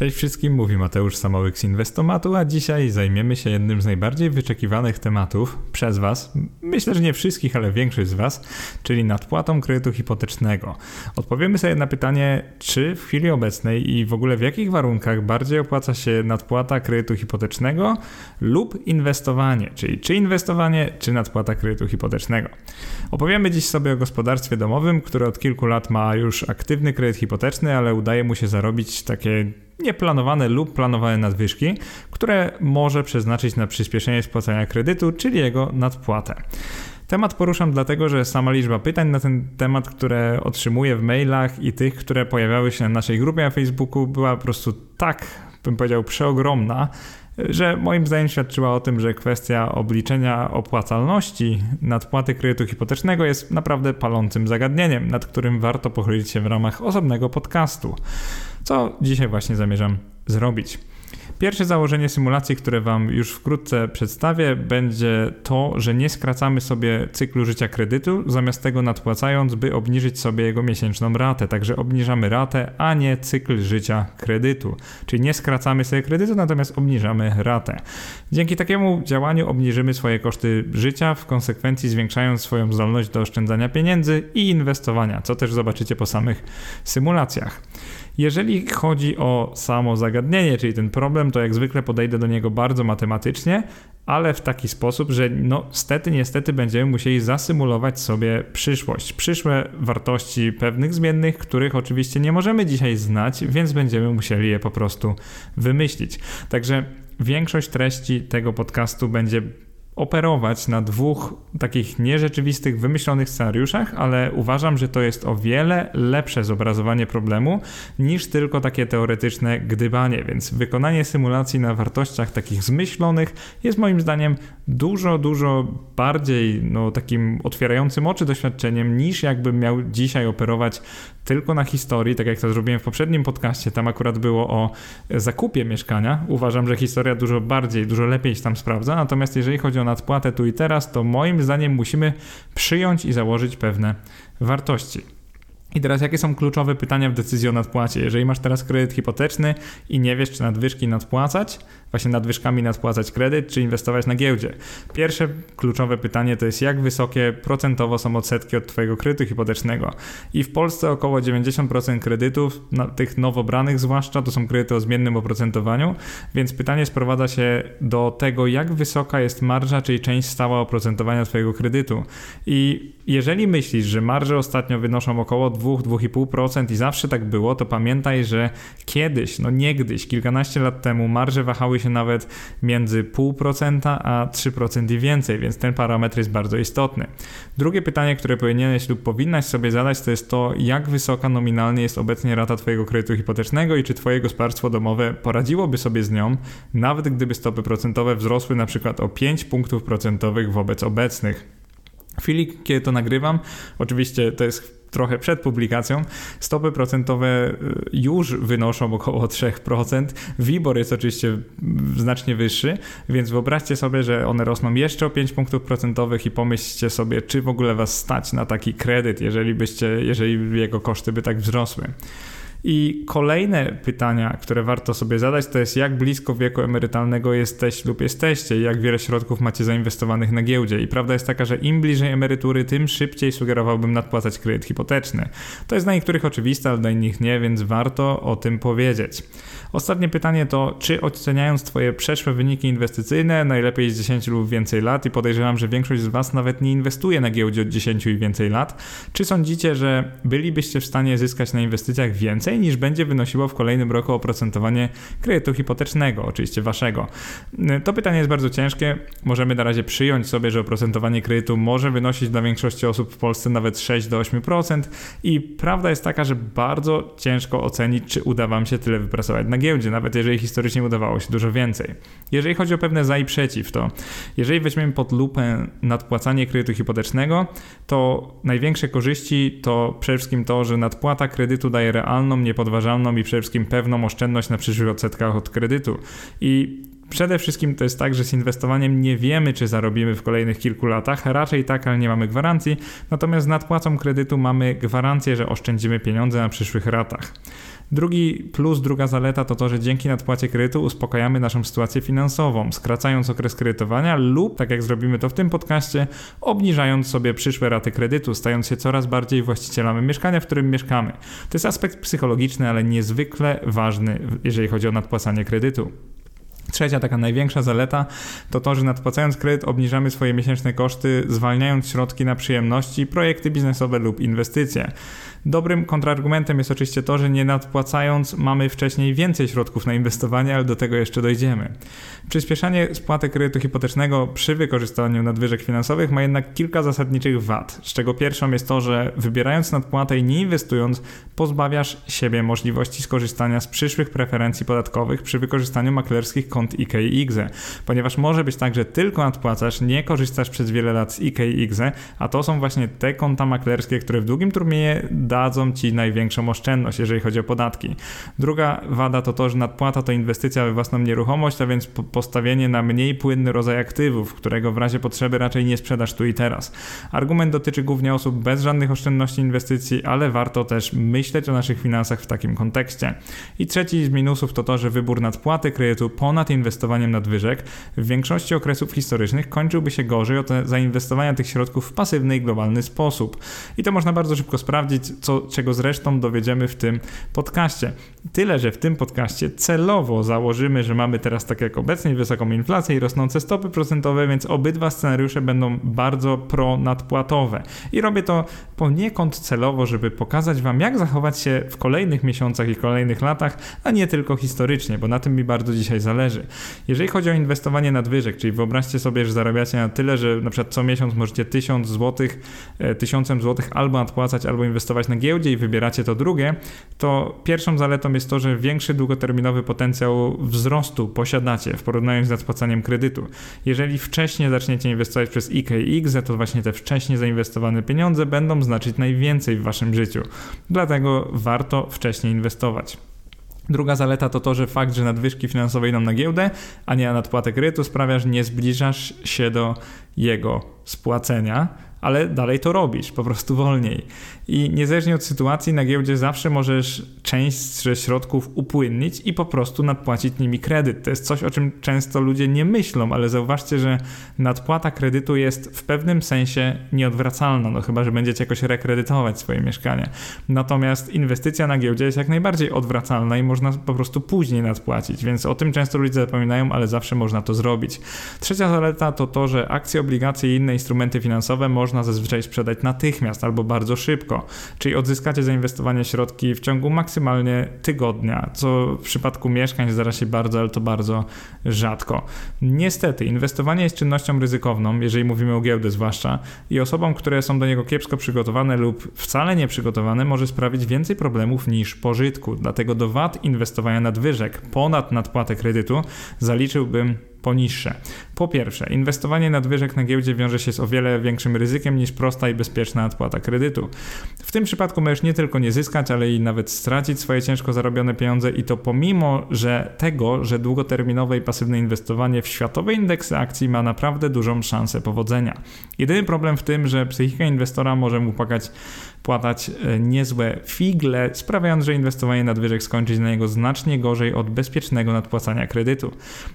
Cześć wszystkim, mówi Mateusz Samołyk z Inwestomatu, a dzisiaj zajmiemy się jednym z najbardziej wyczekiwanych tematów przez Was, myślę, że nie wszystkich, ale większość z Was, czyli nadpłatą kredytu hipotecznego. Odpowiemy sobie na pytanie, czy w chwili obecnej i w ogóle w jakich warunkach bardziej opłaca się nadpłata kredytu hipotecznego lub inwestowanie, czyli czy inwestowanie, czy nadpłata kredytu hipotecznego. Opowiemy dziś sobie o gospodarstwie domowym, które od kilku lat ma już aktywny kredyt hipoteczny, ale udaje mu się zarobić takie nieplanowane lub planowane nadwyżki, które może przeznaczyć na przyspieszenie spłacania kredytu, czyli jego nadpłatę. Temat poruszam dlatego, że sama liczba pytań na ten temat, które otrzymuję w mailach i tych, które pojawiały się na naszej grupie na Facebooku, była po prostu tak, bym powiedział, przeogromna, że moim zdaniem świadczyła o tym, że kwestia obliczenia opłacalności nadpłaty kredytu hipotecznego jest naprawdę palącym zagadnieniem, nad którym warto pochylić się w ramach osobnego podcastu co dzisiaj właśnie zamierzam zrobić. Pierwsze założenie symulacji, które Wam już wkrótce przedstawię, będzie to, że nie skracamy sobie cyklu życia kredytu, zamiast tego nadpłacając, by obniżyć sobie jego miesięczną ratę. Także obniżamy ratę, a nie cykl życia kredytu. Czyli nie skracamy sobie kredytu, natomiast obniżamy ratę. Dzięki takiemu działaniu obniżymy swoje koszty życia, w konsekwencji zwiększając swoją zdolność do oszczędzania pieniędzy i inwestowania, co też zobaczycie po samych symulacjach. Jeżeli chodzi o samo zagadnienie, czyli ten problem, to jak zwykle podejdę do niego bardzo matematycznie, ale w taki sposób, że no stety, niestety będziemy musieli zasymulować sobie przyszłość, przyszłe wartości pewnych zmiennych, których oczywiście nie możemy dzisiaj znać, więc będziemy musieli je po prostu wymyślić. Także większość treści tego podcastu będzie operować na dwóch takich nierzeczywistych, wymyślonych scenariuszach, ale uważam, że to jest o wiele lepsze zobrazowanie problemu niż tylko takie teoretyczne gdybanie, więc wykonanie symulacji na wartościach takich zmyślonych jest moim zdaniem dużo, dużo bardziej no, takim otwierającym oczy doświadczeniem niż jakbym miał dzisiaj operować tylko na historii, tak jak to zrobiłem w poprzednim podcaście, tam akurat było o zakupie mieszkania. Uważam, że historia dużo bardziej, dużo lepiej się tam sprawdza, natomiast jeżeli chodzi o nadpłatę tu i teraz, to moim zdaniem musimy przyjąć i założyć pewne wartości. I teraz jakie są kluczowe pytania w decyzji o nadpłacie? Jeżeli masz teraz kredyt hipoteczny i nie wiesz, czy nadwyżki nadpłacać, właśnie nadwyżkami nadpłacać kredyt, czy inwestować na giełdzie. Pierwsze kluczowe pytanie to jest, jak wysokie procentowo są odsetki od Twojego kredytu hipotecznego. I w Polsce około 90% kredytów, tych nowobranych zwłaszcza, to są kredyty o zmiennym oprocentowaniu, więc pytanie sprowadza się do tego, jak wysoka jest marża, czyli część stała oprocentowania Twojego kredytu. I jeżeli myślisz, że marże ostatnio wynoszą około 2-2,5% i zawsze tak było, to pamiętaj, że kiedyś, no niegdyś, kilkanaście lat temu marże wahały się nawet między 0,5% a 3% i więcej, więc ten parametr jest bardzo istotny. Drugie pytanie, które powinieneś lub powinnaś sobie zadać, to jest to, jak wysoka nominalnie jest obecnie rata Twojego kredytu hipotecznego i czy Twoje gospodarstwo domowe poradziłoby sobie z nią, nawet gdyby stopy procentowe wzrosły na przykład o 5 punktów procentowych wobec obecnych. W chwili, kiedy to nagrywam, oczywiście to jest trochę przed publikacją, stopy procentowe y, już wynoszą około 3%. WIBOR jest oczywiście znacznie wyższy, więc wyobraźcie sobie, że one rosną jeszcze o 5 punktów procentowych i pomyślcie sobie, czy w ogóle was stać na taki kredyt, jeżeli byście, jeżeli jego koszty by tak wzrosły. I kolejne pytania, które warto sobie zadać, to jest jak blisko wieku emerytalnego jesteś lub jesteście i jak wiele środków macie zainwestowanych na giełdzie. I prawda jest taka, że im bliżej emerytury, tym szybciej sugerowałbym nadpłacać kredyt hipoteczny. To jest dla niektórych oczywiste, ale dla innych nie, więc warto o tym powiedzieć. Ostatnie pytanie to, czy oceniając Twoje przeszłe wyniki inwestycyjne, najlepiej z 10 lub więcej lat, i podejrzewam, że większość z Was nawet nie inwestuje na giełdzie od 10 i więcej lat, czy sądzicie, że bylibyście w stanie zyskać na inwestycjach więcej niż będzie wynosiło w kolejnym roku oprocentowanie kredytu hipotecznego, oczywiście Waszego? To pytanie jest bardzo ciężkie. Możemy na razie przyjąć sobie, że oprocentowanie kredytu może wynosić dla większości osób w Polsce nawet 6 do 8% i prawda jest taka, że bardzo ciężko ocenić, czy uda Wam się tyle wypracować na giełdzie, nawet jeżeli historycznie udawało się dużo więcej. Jeżeli chodzi o pewne za i przeciw, to jeżeli weźmiemy pod lupę nadpłacanie kredytu hipotecznego, to największe korzyści to przede wszystkim to, że nadpłata kredytu daje realną, niepodważalną i przede wszystkim pewną oszczędność na przyszłych odsetkach od kredytu. I Przede wszystkim to jest tak, że z inwestowaniem nie wiemy, czy zarobimy w kolejnych kilku latach. Raczej tak, ale nie mamy gwarancji. Natomiast z nadpłacą kredytu mamy gwarancję, że oszczędzimy pieniądze na przyszłych ratach. Drugi plus, druga zaleta to to, że dzięki nadpłacie kredytu uspokajamy naszą sytuację finansową, skracając okres kredytowania lub, tak jak zrobimy to w tym podcaście, obniżając sobie przyszłe raty kredytu, stając się coraz bardziej właścicielami mieszkania, w którym mieszkamy. To jest aspekt psychologiczny, ale niezwykle ważny, jeżeli chodzi o nadpłacanie kredytu. Trzecia, taka największa zaleta to to, że nadpłacając kredyt obniżamy swoje miesięczne koszty, zwalniając środki na przyjemności, projekty biznesowe lub inwestycje. Dobrym kontrargumentem jest oczywiście to, że nie nadpłacając mamy wcześniej więcej środków na inwestowanie, ale do tego jeszcze dojdziemy. Przyspieszanie spłaty kredytu hipotecznego przy wykorzystaniu nadwyżek finansowych ma jednak kilka zasadniczych wad, z czego pierwszą jest to, że wybierając nadpłatę i nie inwestując, pozbawiasz siebie możliwości skorzystania z przyszłych preferencji podatkowych przy wykorzystaniu maklerskich kont IK ponieważ może być tak, że tylko nadpłacasz, nie korzystasz przez wiele lat z IK a to są właśnie te konta maklerskie, które w długim terminie dadzą ci największą oszczędność, jeżeli chodzi o podatki. Druga wada to to, że nadpłata to inwestycja we własną nieruchomość, a więc postawienie na mniej płynny rodzaj aktywów, którego w razie potrzeby raczej nie sprzedasz tu i teraz. Argument dotyczy głównie osób bez żadnych oszczędności inwestycji, ale warto też myśleć o naszych finansach w takim kontekście. I trzeci z minusów to to, że wybór nadpłaty kredytu ponad inwestowaniem nadwyżek w większości okresów historycznych kończyłby się gorzej od zainwestowania tych środków w pasywny i globalny sposób. I to można bardzo szybko sprawdzić, co, czego zresztą dowiedziemy w tym podcaście. Tyle, że w tym podcaście celowo założymy, że mamy teraz tak jak obecnie wysoką inflację i rosnące stopy procentowe, więc obydwa scenariusze będą bardzo pro-nadpłatowe. I robię to poniekąd celowo, żeby pokazać Wam, jak zachować się w kolejnych miesiącach i kolejnych latach, a nie tylko historycznie, bo na tym mi bardzo dzisiaj zależy. Jeżeli chodzi o inwestowanie nadwyżek, czyli wyobraźcie sobie, że zarabiacie na tyle, że na przykład co miesiąc możecie 1000 zł, 1000 zł albo nadpłacać, albo inwestować na giełdzie i wybieracie to drugie, to pierwszą zaletą jest to, że większy długoterminowy potencjał wzrostu posiadacie w porównaniu z nadpłacaniem kredytu. Jeżeli wcześniej zaczniecie inwestować przez IKX, to właśnie te wcześniej zainwestowane pieniądze będą znaczyć najwięcej w waszym życiu. Dlatego warto wcześniej inwestować. Druga zaleta to to, że fakt, że nadwyżki finansowe idą na giełdę, a nie na nadpłatę kredytu sprawia, że nie zbliżasz się do jego spłacenia, ale dalej to robisz, po prostu wolniej. I niezależnie od sytuacji na giełdzie zawsze możesz część ze środków upłynnić i po prostu nadpłacić nimi kredyt. To jest coś, o czym często ludzie nie myślą, ale zauważcie, że nadpłata kredytu jest w pewnym sensie nieodwracalna, no chyba, że będziecie jakoś rekredytować swoje mieszkanie. Natomiast inwestycja na giełdzie jest jak najbardziej odwracalna i można po prostu później nadpłacić, więc o tym często ludzie zapominają, ale zawsze można to zrobić. Trzecia zaleta to to, że akcje, obligacje i inne instrumenty finansowe można zazwyczaj sprzedać natychmiast albo bardzo szybko, czyli odzyskacie zainwestowanie środki w ciągu maksymalnie tygodnia, co w przypadku mieszkań zdarza się bardzo, ale to bardzo rzadko. Niestety, inwestowanie jest czynnością ryzykowną, jeżeli mówimy o giełdę zwłaszcza, i osobom, które są do niego kiepsko przygotowane lub wcale nie przygotowane, może sprawić więcej problemów niż pożytku. Dlatego do wad inwestowania nadwyżek ponad nadpłatę kredytu zaliczyłbym poniższe. Po pierwsze, inwestowanie nadwyżek na giełdzie wiąże się z o wiele większym ryzykiem niż prosta i bezpieczna odpłata kredytu. W tym przypadku możesz nie tylko nie zyskać, ale i nawet stracić swoje ciężko zarobione pieniądze i to pomimo, że tego, że długoterminowe i pasywne inwestowanie w światowe indeksy akcji ma naprawdę dużą szansę powodzenia. Jedyny problem w tym, że psychika inwestora może mu płakać płatać e, niezłe figle, sprawiając, że inwestowanie nadwyżek skończy się na niego znacznie gorzej od bezpiecznego nadpłacania kredytu.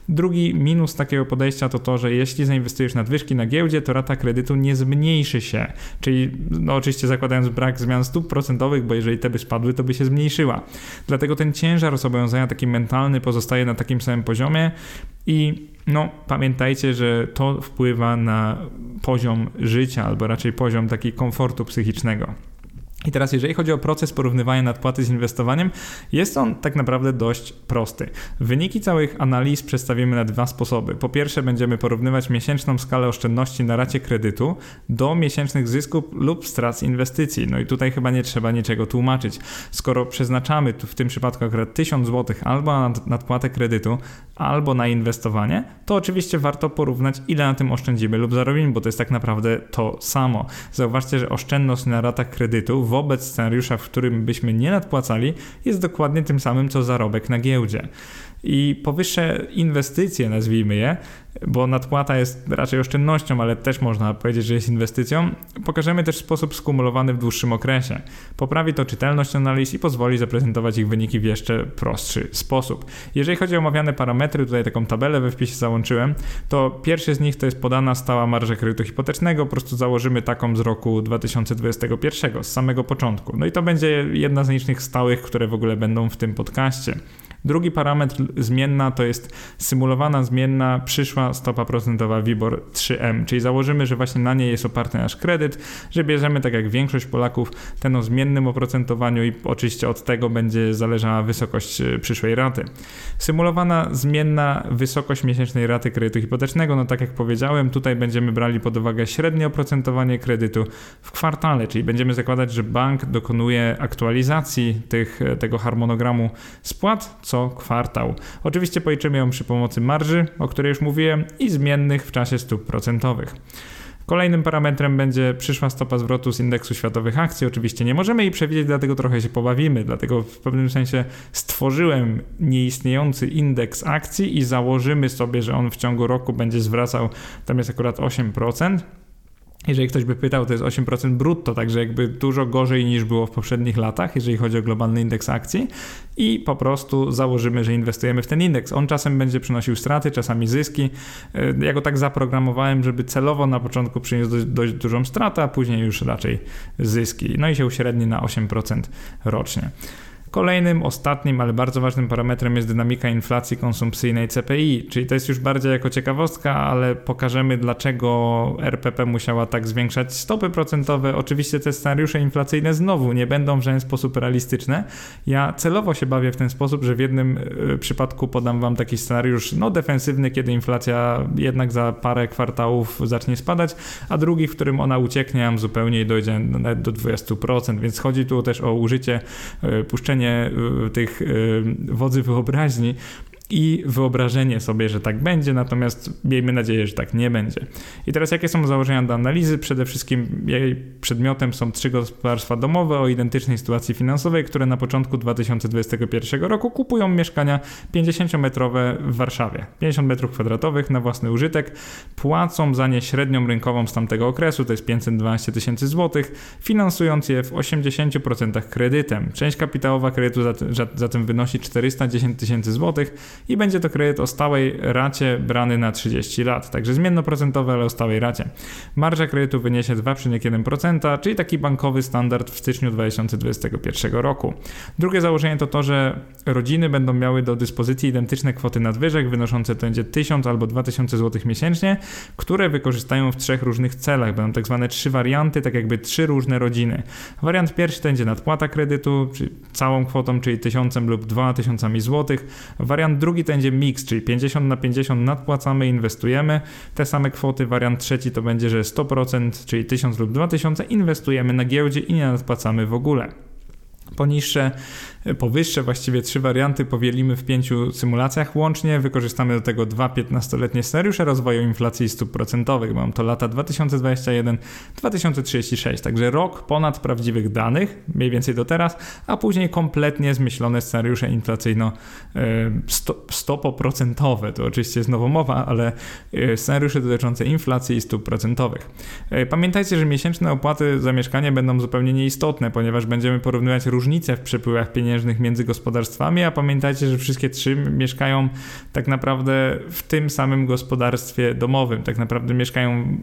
Drugi minus takiego podejścia to to, że jeśli zainwestujesz nadwyżki na giełdzie, to rata kredytu nie zmniejszy się, czyli no oczywiście zakładając brak zmian stóp procentowych, bo jeżeli te by spadły, to by się zmniejszyła. Dlatego ten ciężar zobowiązania taki mentalny pozostaje na takim samym poziomie i no, pamiętajcie, że to wpływa na poziom życia, albo raczej poziom taki komfortu psychicznego. I teraz, jeżeli chodzi o proces porównywania nadpłaty z inwestowaniem, jest on tak naprawdę dość prosty. Wyniki całych analiz przedstawimy na dwa sposoby. Po pierwsze, będziemy porównywać miesięczną skalę oszczędności na racie kredytu do miesięcznych zysków lub strat z inwestycji. No i tutaj chyba nie trzeba niczego tłumaczyć. Skoro przeznaczamy tu w tym przypadku akurat 1000 zł albo na nadpłatę kredytu, albo na inwestowanie, to oczywiście warto porównać, ile na tym oszczędzimy lub zarobimy, bo to jest tak naprawdę to samo. Zauważcie, że oszczędność na ratach kredytu wobec scenariusza, w którym byśmy nie nadpłacali, jest dokładnie tym samym co zarobek na giełdzie. I powyższe inwestycje, nazwijmy je, bo nadpłata jest raczej oszczędnością, ale też można powiedzieć, że jest inwestycją, pokażemy też sposób skumulowany w dłuższym okresie. Poprawi to czytelność analiz i pozwoli zaprezentować ich wyniki w jeszcze prostszy sposób. Jeżeli chodzi o omawiane parametry, tutaj taką tabelę we wpisie załączyłem, to pierwszy z nich to jest podana stała marża kredytu hipotecznego, po prostu założymy taką z roku 2021, z samego początku. No i to będzie jedna z nielicznych stałych, które w ogóle będą w tym podcaście. Drugi parametr zmienna to jest symulowana zmienna przyszła stopa procentowa WIBOR 3M, czyli założymy, że właśnie na niej jest oparty nasz kredyt, że bierzemy tak jak większość Polaków ten o zmiennym oprocentowaniu i oczywiście od tego będzie zależała wysokość e, przyszłej raty. Symulowana zmienna wysokość miesięcznej raty kredytu hipotecznego, no tak jak powiedziałem, tutaj będziemy brali pod uwagę średnie oprocentowanie kredytu w kwartale, czyli będziemy zakładać, że bank dokonuje aktualizacji tych, e, tego harmonogramu spłat co co kwartał. Oczywiście policzymy ją przy pomocy marży, o której już mówiłem, i zmiennych w czasie stóp procentowych. Kolejnym parametrem będzie przyszła stopa zwrotu z indeksu światowych akcji. Oczywiście nie możemy jej przewidzieć, dlatego trochę się pobawimy. Dlatego w pewnym sensie stworzyłem nieistniejący indeks akcji i założymy sobie, że on w ciągu roku będzie zwracał, tam jest akurat 8%. Jeżeli ktoś by pytał, to jest 8% brutto, także jakby dużo gorzej niż było w poprzednich latach, jeżeli chodzi o globalny indeks akcji. I po prostu założymy, że inwestujemy w ten indeks. On czasem będzie przynosił straty, czasami zyski. Ja go tak zaprogramowałem, żeby celowo na początku przyniósł dość, dość dużą stratę, a później już raczej zyski. No i się uśredni na 8% rocznie. Kolejnym, ostatnim, ale bardzo ważnym parametrem jest dynamika inflacji konsumpcyjnej CPI, czyli to jest już bardziej jako ciekawostka, ale pokażemy dlaczego RPP musiała tak zwiększać stopy procentowe. Oczywiście te scenariusze inflacyjne znowu nie będą w żaden sposób realistyczne. Ja celowo się bawię w ten sposób, że w jednym e, przypadku podam wam taki scenariusz no defensywny, kiedy inflacja jednak za parę kwartałów zacznie spadać, a drugi, w którym ona ucieknie nam zupełnie i dojdzie nawet do 20%, więc chodzi tu też o użycie, e, puszczenie Y, tych y, wodzy wyobraźni i wyobrażenie sobie, że tak będzie, natomiast miejmy nadzieję, że tak nie będzie. I teraz jakie są założenia do analizy? Przede wszystkim jej przedmiotem są trzy gospodarstwa domowe o identycznej sytuacji finansowej, które na początku 2021 roku kupują mieszkania 50-metrowe w Warszawie. 50 metrów kwadratowych na własny użytek, płacą za nie średnią rynkową z tamtego okresu, to jest 512 tysięcy złotych, finansując je w 80% kredytem. Część kapitałowa kredytu zatem wynosi 410 tysięcy złotych, i będzie to kredyt o stałej racie brany na 30 lat, także zmiennoprocentowy, ale o stałej racie. Marża kredytu wyniesie 2,1%, czyli taki bankowy standard w styczniu 2021 roku. Drugie założenie to to, że rodziny będą miały do dyspozycji identyczne kwoty nadwyżek wynoszące to będzie 1000 albo 2000 zł miesięcznie, które wykorzystają w trzech różnych celach. Będą tak zwane trzy warianty, tak jakby trzy różne rodziny. Wariant pierwszy to będzie nadpłata kredytu, czyli całą kwotą, czyli 1000 lub 2000 zł. Wariant drugi to będzie mix, czyli 50 na 50 nadpłacamy, inwestujemy te same kwoty. Wariant trzeci to będzie, że 100%, czyli 1000 lub 2000 inwestujemy na giełdzie i nie nadpłacamy w ogóle. Poniższe powyższe właściwie trzy warianty powielimy w pięciu symulacjach łącznie. Wykorzystamy do tego dwa 15-letnie scenariusze rozwoju inflacji stóp procentowych. Mam to lata 2021-2036, także rok ponad prawdziwych danych, mniej więcej do teraz, a później kompletnie zmyślone scenariusze inflacyjno-stopoprocentowe. To oczywiście jest nowomowa, ale e, scenariusze dotyczące inflacji i stóp procentowych. E, pamiętajcie, że miesięczne opłaty za mieszkanie będą zupełnie nieistotne, ponieważ będziemy porównywać różnice w przepływach pieniężnych między gospodarstwami, a pamiętajcie, że wszystkie trzy mieszkają tak naprawdę w tym samym gospodarstwie domowym, tak naprawdę mieszkają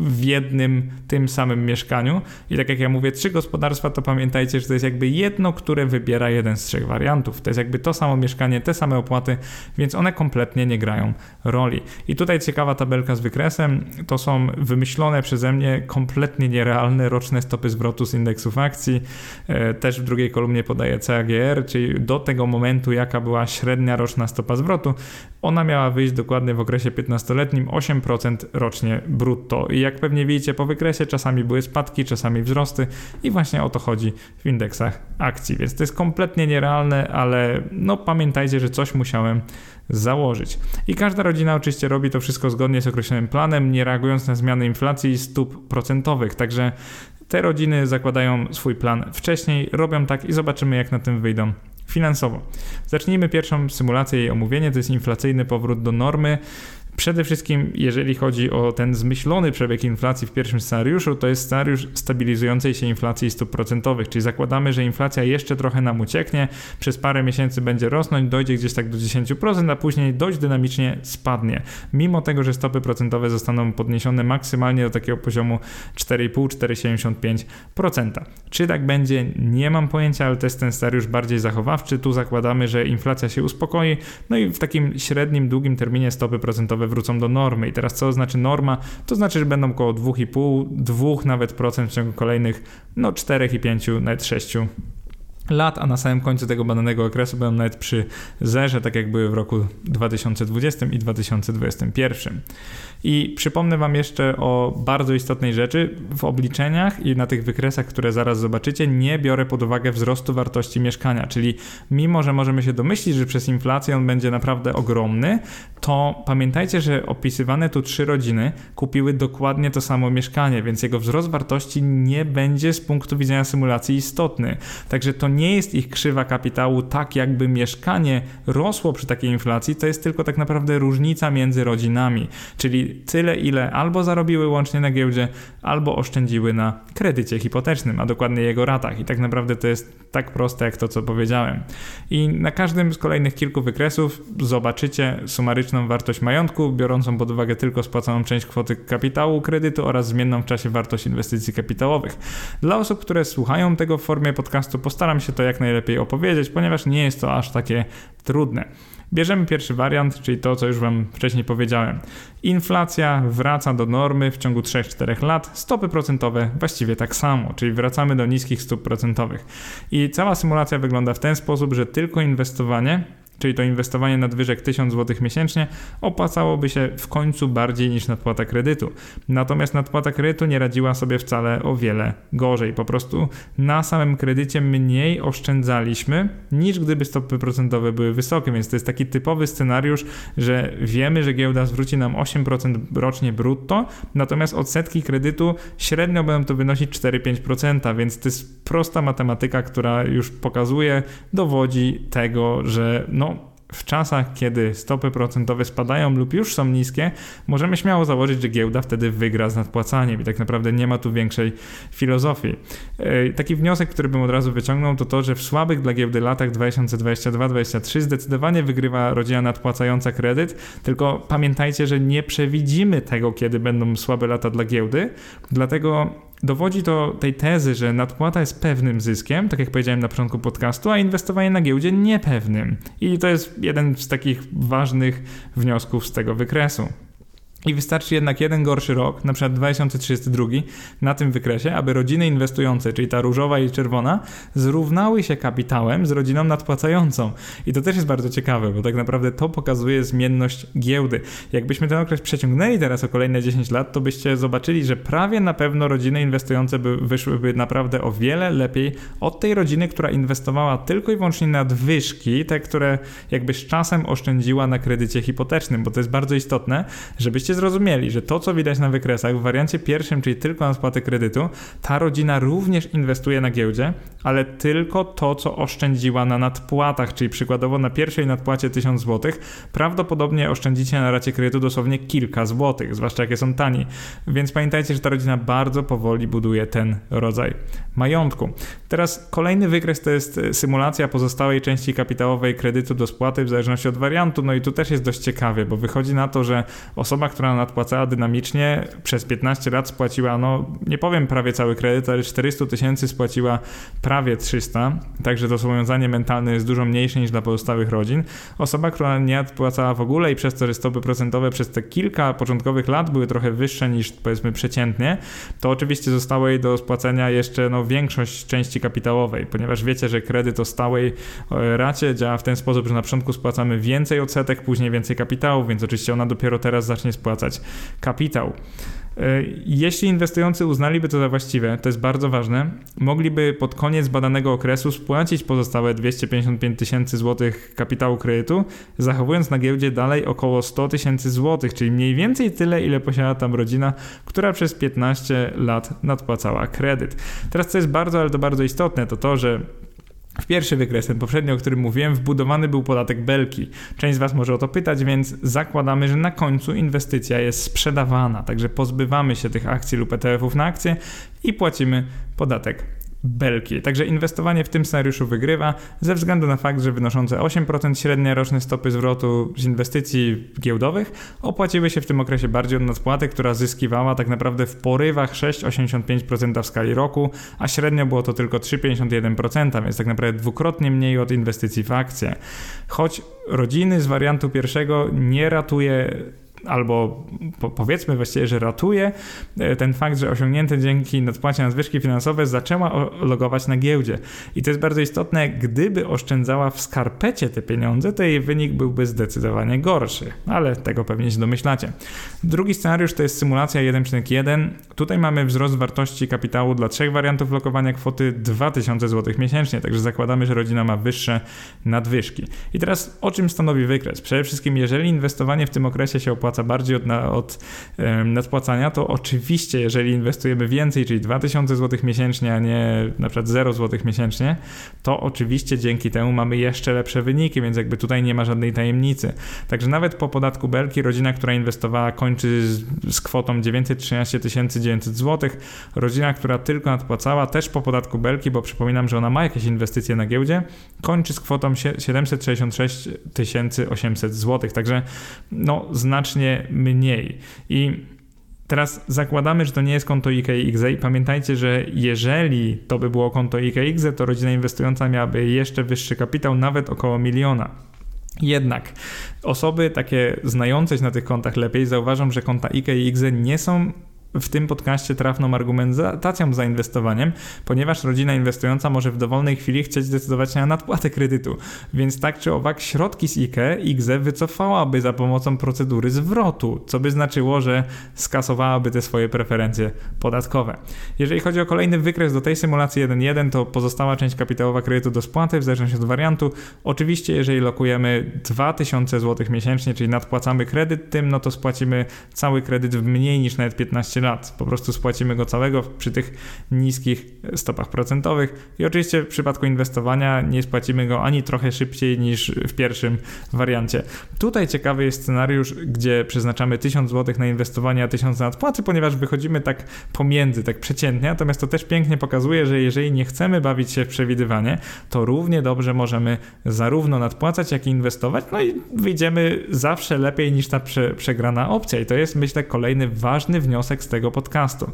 w jednym, tym samym mieszkaniu i tak jak ja mówię, trzy gospodarstwa, to pamiętajcie, że to jest jakby jedno, które wybiera jeden z trzech wariantów. To jest jakby to samo mieszkanie, te same opłaty, więc one kompletnie nie grają roli. I tutaj ciekawa tabelka z wykresem, to są wymyślone przeze mnie kompletnie nierealne roczne stopy zwrotu z indeksów akcji. E, też w drugiej kolumnie podaję CAG czyli do tego momentu, jaka była średnia roczna stopa zwrotu, ona miała wyjść dokładnie w okresie 15-letnim 8% rocznie brutto. I jak pewnie widzicie po wykresie, czasami były spadki, czasami wzrosty i właśnie o to chodzi w indeksach akcji. Więc to jest kompletnie nierealne, ale no pamiętajcie, że coś musiałem założyć. I każda rodzina oczywiście robi to wszystko zgodnie z określonym planem, nie reagując na zmiany inflacji i stóp procentowych. Także te rodziny zakładają swój plan wcześniej, robią tak i zobaczymy, jak na tym wyjdą finansowo. Zacznijmy pierwszą symulację jej omówienie, to jest inflacyjny powrót do normy. Przede wszystkim, jeżeli chodzi o ten zmyślony przebieg inflacji w pierwszym scenariuszu, to jest scenariusz stabilizującej się inflacji stóp procentowych, czyli zakładamy, że inflacja jeszcze trochę nam ucieknie, przez parę miesięcy będzie rosnąć, dojdzie gdzieś tak do 10%, a później dość dynamicznie spadnie. Mimo tego, że stopy procentowe zostaną podniesione maksymalnie do takiego poziomu 4,5-4,75%. Czy tak będzie? Nie mam pojęcia, ale to jest ten scenariusz bardziej zachowawczy. Tu zakładamy, że inflacja się uspokoi, no i w takim średnim, długim terminie stopy procentowe wrócą do normy. I teraz co znaczy norma? To znaczy, że będą około 2,5, 2 nawet procent w ciągu kolejnych no 4 i 5, nawet 6 lat, a na samym końcu tego badanego okresu będą nawet przy zerze, tak jak były w roku 2020 i 2021. I przypomnę Wam jeszcze o bardzo istotnej rzeczy. W obliczeniach i na tych wykresach, które zaraz zobaczycie, nie biorę pod uwagę wzrostu wartości mieszkania, czyli mimo, że możemy się domyślić, że przez inflację on będzie naprawdę ogromny, to pamiętajcie, że opisywane tu trzy rodziny kupiły dokładnie to samo mieszkanie, więc jego wzrost wartości nie będzie z punktu widzenia symulacji istotny. Także to nie jest ich krzywa kapitału tak, jakby mieszkanie rosło przy takiej inflacji, to jest tylko tak naprawdę różnica między rodzinami, czyli tyle, ile albo zarobiły łącznie na giełdzie, albo oszczędziły na kredycie hipotecznym, a dokładnie jego ratach. I tak naprawdę to jest tak proste, jak to, co powiedziałem. I na każdym z kolejnych kilku wykresów zobaczycie sumaryczną wartość majątku, biorącą pod uwagę tylko spłaconą część kwoty kapitału kredytu oraz zmienną w czasie wartość inwestycji kapitałowych. Dla osób, które słuchają tego w formie podcastu, postaram się to jak najlepiej opowiedzieć, ponieważ nie jest to aż takie trudne. Bierzemy pierwszy wariant, czyli to, co już Wam wcześniej powiedziałem. Inflacja wraca do normy w ciągu 3-4 lat, stopy procentowe właściwie tak samo, czyli wracamy do niskich stóp procentowych. I cała symulacja wygląda w ten sposób, że tylko inwestowanie czyli to inwestowanie nadwyżek 1000 zł miesięcznie, opłacałoby się w końcu bardziej niż nadpłata kredytu. Natomiast nadpłata kredytu nie radziła sobie wcale o wiele gorzej. Po prostu na samym kredycie mniej oszczędzaliśmy niż gdyby stopy procentowe były wysokie, więc to jest taki typowy scenariusz, że wiemy, że giełda zwróci nam 8% rocznie brutto, natomiast odsetki kredytu średnio będą to wynosić 4-5%, więc to jest prosta matematyka, która już pokazuje, dowodzi tego, że no w czasach, kiedy stopy procentowe spadają lub już są niskie, możemy śmiało założyć, że giełda wtedy wygra z nadpłacaniem i tak naprawdę nie ma tu większej filozofii. Taki wniosek, który bym od razu wyciągnął, to to, że w słabych dla giełdy latach 2022-2023 zdecydowanie wygrywa rodzina nadpłacająca kredyt, tylko pamiętajcie, że nie przewidzimy tego, kiedy będą słabe lata dla giełdy, dlatego Dowodzi to tej tezy, że nadpłata jest pewnym zyskiem, tak jak powiedziałem na początku podcastu, a inwestowanie na giełdzie niepewnym. I to jest jeden z takich ważnych wniosków z tego wykresu. I wystarczy jednak jeden gorszy rok, na przykład 2032, na tym wykresie, aby rodziny inwestujące, czyli ta różowa i czerwona, zrównały się kapitałem z rodziną nadpłacającą. I to też jest bardzo ciekawe, bo tak naprawdę to pokazuje zmienność giełdy. Jakbyśmy ten okres przeciągnęli teraz o kolejne 10 lat, to byście zobaczyli, że prawie na pewno rodziny inwestujące by wyszłyby naprawdę o wiele lepiej od tej rodziny, która inwestowała tylko i wyłącznie nadwyżki, te, które jakby z czasem oszczędziła na kredycie hipotecznym, bo to jest bardzo istotne, żebyście zrozumieli, że to, co widać na wykresach w wariancie pierwszym, czyli tylko na spłatę kredytu, ta rodzina również inwestuje na giełdzie, ale tylko to, co oszczędziła na nadpłatach, czyli przykładowo na pierwszej nadpłacie 1000 zł, prawdopodobnie oszczędzicie na racie kredytu dosłownie kilka złotych, zwłaszcza jakie są tani. Więc pamiętajcie, że ta rodzina bardzo powoli buduje ten rodzaj majątku. Teraz kolejny wykres to jest symulacja pozostałej części kapitałowej kredytu do spłaty w zależności od wariantu. No i tu też jest dość ciekawie, bo wychodzi na to, że osoba, która nadpłacała dynamicznie, przez 15 lat spłaciła, no nie powiem prawie cały kredyt, ale 400 tysięcy spłaciła prawie 300, także to zobowiązanie mentalne jest dużo mniejsze niż dla pozostałych rodzin. Osoba, która nie nadpłacała w ogóle i przez to, że stopy procentowe przez te kilka początkowych lat były trochę wyższe niż powiedzmy przeciętnie, to oczywiście zostało jej do spłacenia jeszcze no, większość części kapitałowej, ponieważ wiecie, że kredyt o stałej e, racie działa w ten sposób, że na początku spłacamy więcej odsetek, później więcej kapitału, więc oczywiście ona dopiero teraz zacznie spłacać spłacać kapitał. E, jeśli inwestujący uznaliby to za właściwe, to jest bardzo ważne, mogliby pod koniec badanego okresu spłacić pozostałe 255 tysięcy złotych kapitału kredytu, zachowując na giełdzie dalej około 100 tysięcy złotych, czyli mniej więcej tyle, ile posiada tam rodzina, która przez 15 lat nadpłacała kredyt. Teraz co jest bardzo, ale to bardzo istotne, to to, że W pierwszy wykres, ten poprzedni, o którym mówiłem, wbudowany był podatek belki. Część z Was może o to pytać, więc zakładamy, że na końcu inwestycja jest sprzedawana, także pozbywamy się tych akcji lub ETF-ów na akcje i płacimy podatek belki. Także inwestowanie w tym scenariuszu wygrywa ze względu na fakt, że wynoszące 8% średnie roczne stopy zwrotu z inwestycji giełdowych opłaciły się w tym okresie bardziej od nadpłaty, która zyskiwała tak naprawdę w porywach 6,85% w skali roku, a średnio było to tylko 3,51%, więc tak naprawdę dwukrotnie mniej od inwestycji w akcje. Choć rodziny z wariantu pierwszego nie ratuje albo po, powiedzmy właściwie, że ratuje e, ten fakt, że osiągnięte dzięki nadpłacie na zwyżki finansowe zaczęła logować na giełdzie. I to jest bardzo istotne, gdyby oszczędzała w skarpecie te pieniądze, to jej wynik byłby zdecydowanie gorszy, ale tego pewnie się domyślacie. Drugi scenariusz to jest symulacja 1.1. Tutaj mamy wzrost wartości kapitału dla trzech wariantów lokowania kwoty 2000 zł miesięcznie, także zakładamy, że rodzina ma wyższe nadwyżki. I teraz o czym stanowi wykres? Przede wszystkim, jeżeli inwestowanie w tym okresie się opłaca, bardziej od, od nadpłacania, to oczywiście, jeżeli inwestujemy więcej, czyli 2000 zł miesięcznie, a nie na przykład 0 zł miesięcznie, to oczywiście dzięki temu mamy jeszcze lepsze wyniki, więc jakby tutaj nie ma żadnej tajemnicy. Także nawet po podatku Belki rodzina, która inwestowała, kończy z, z kwotą 913 900 zł. Rodzina, która tylko nadpłacała, też po podatku Belki, bo przypominam, że ona ma jakieś inwestycje na giełdzie, kończy z kwotą 766 800 zł. Także no, znacznie znacznie mniej. I Teraz zakładamy, że to nie jest konto IKX i pamiętajcie, że jeżeli to by było konto IKX, to rodzina inwestująca miałaby jeszcze wyższy kapitał, nawet około miliona. Jednak osoby takie znające się na tych kontach lepiej zauważą, że konta IKX nie są w tym podcaście trafną argumentacją za inwestowaniem, ponieważ rodzina inwestująca może w dowolnej chwili chcieć zdecydować na nadpłatę kredytu, więc tak czy owak środki z IKE IGZE wycofałaby za pomocą procedury zwrotu, co by znaczyło, że skasowałaby te swoje preferencje podatkowe. Jeżeli chodzi o kolejny wykres do tej symulacji 1.1, to pozostała część kapitałowa kredytu do spłaty w zależności od wariantu. Oczywiście, jeżeli lokujemy 2000 zł miesięcznie, czyli nadpłacamy kredyt tym, no to spłacimy cały kredyt w mniej niż nawet 15 15 lat. Po prostu spłacimy go całego przy tych niskich stopach procentowych i oczywiście w przypadku inwestowania nie spłacimy go ani trochę szybciej niż w pierwszym wariancie. Tutaj ciekawy jest scenariusz, gdzie przeznaczamy 1000 zł na inwestowanie, a 1000 na nadpłaty, ponieważ wychodzimy tak pomiędzy, tak przeciętnie, natomiast to też pięknie pokazuje, że jeżeli nie chcemy bawić się w przewidywanie, to równie dobrze możemy zarówno nadpłacać, jak i inwestować, no i wyjdziemy zawsze lepiej niż ta prze, przegrana opcja i to jest myślę kolejny ważny wniosek z tego podcastu.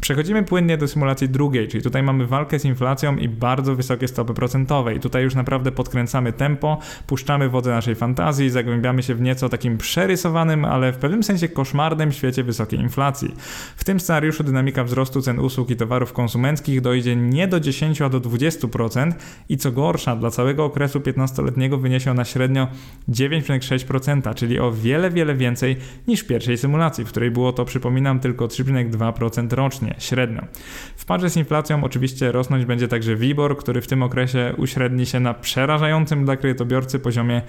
Przechodzimy płynnie do symulacji drugiej, czyli tutaj mamy walkę z inflacją i bardzo wysokie stopy procentowe. I tutaj już naprawdę podkręcamy tempo, puszczamy wodze naszej fantazji, zagłębiamy się w nieco takim przerysowanym, ale w pewnym sensie koszmarnym świecie wysokiej inflacji. W tym scenariuszu dynamika wzrostu cen usług i towarów konsumenckich dojdzie nie do 10, a do 20% i co gorsza, dla całego okresu 15-letniego wyniesie ona średnio 9,6%, czyli o wiele, wiele więcej niż w pierwszej symulacji, w której było to, przypominam, tylko 3,2% rocznie, średnio. W parze z inflacją oczywiście rosnąć będzie także WIBOR, który w tym okresie uśredni się na przerażającym dla kredytobiorcy poziomie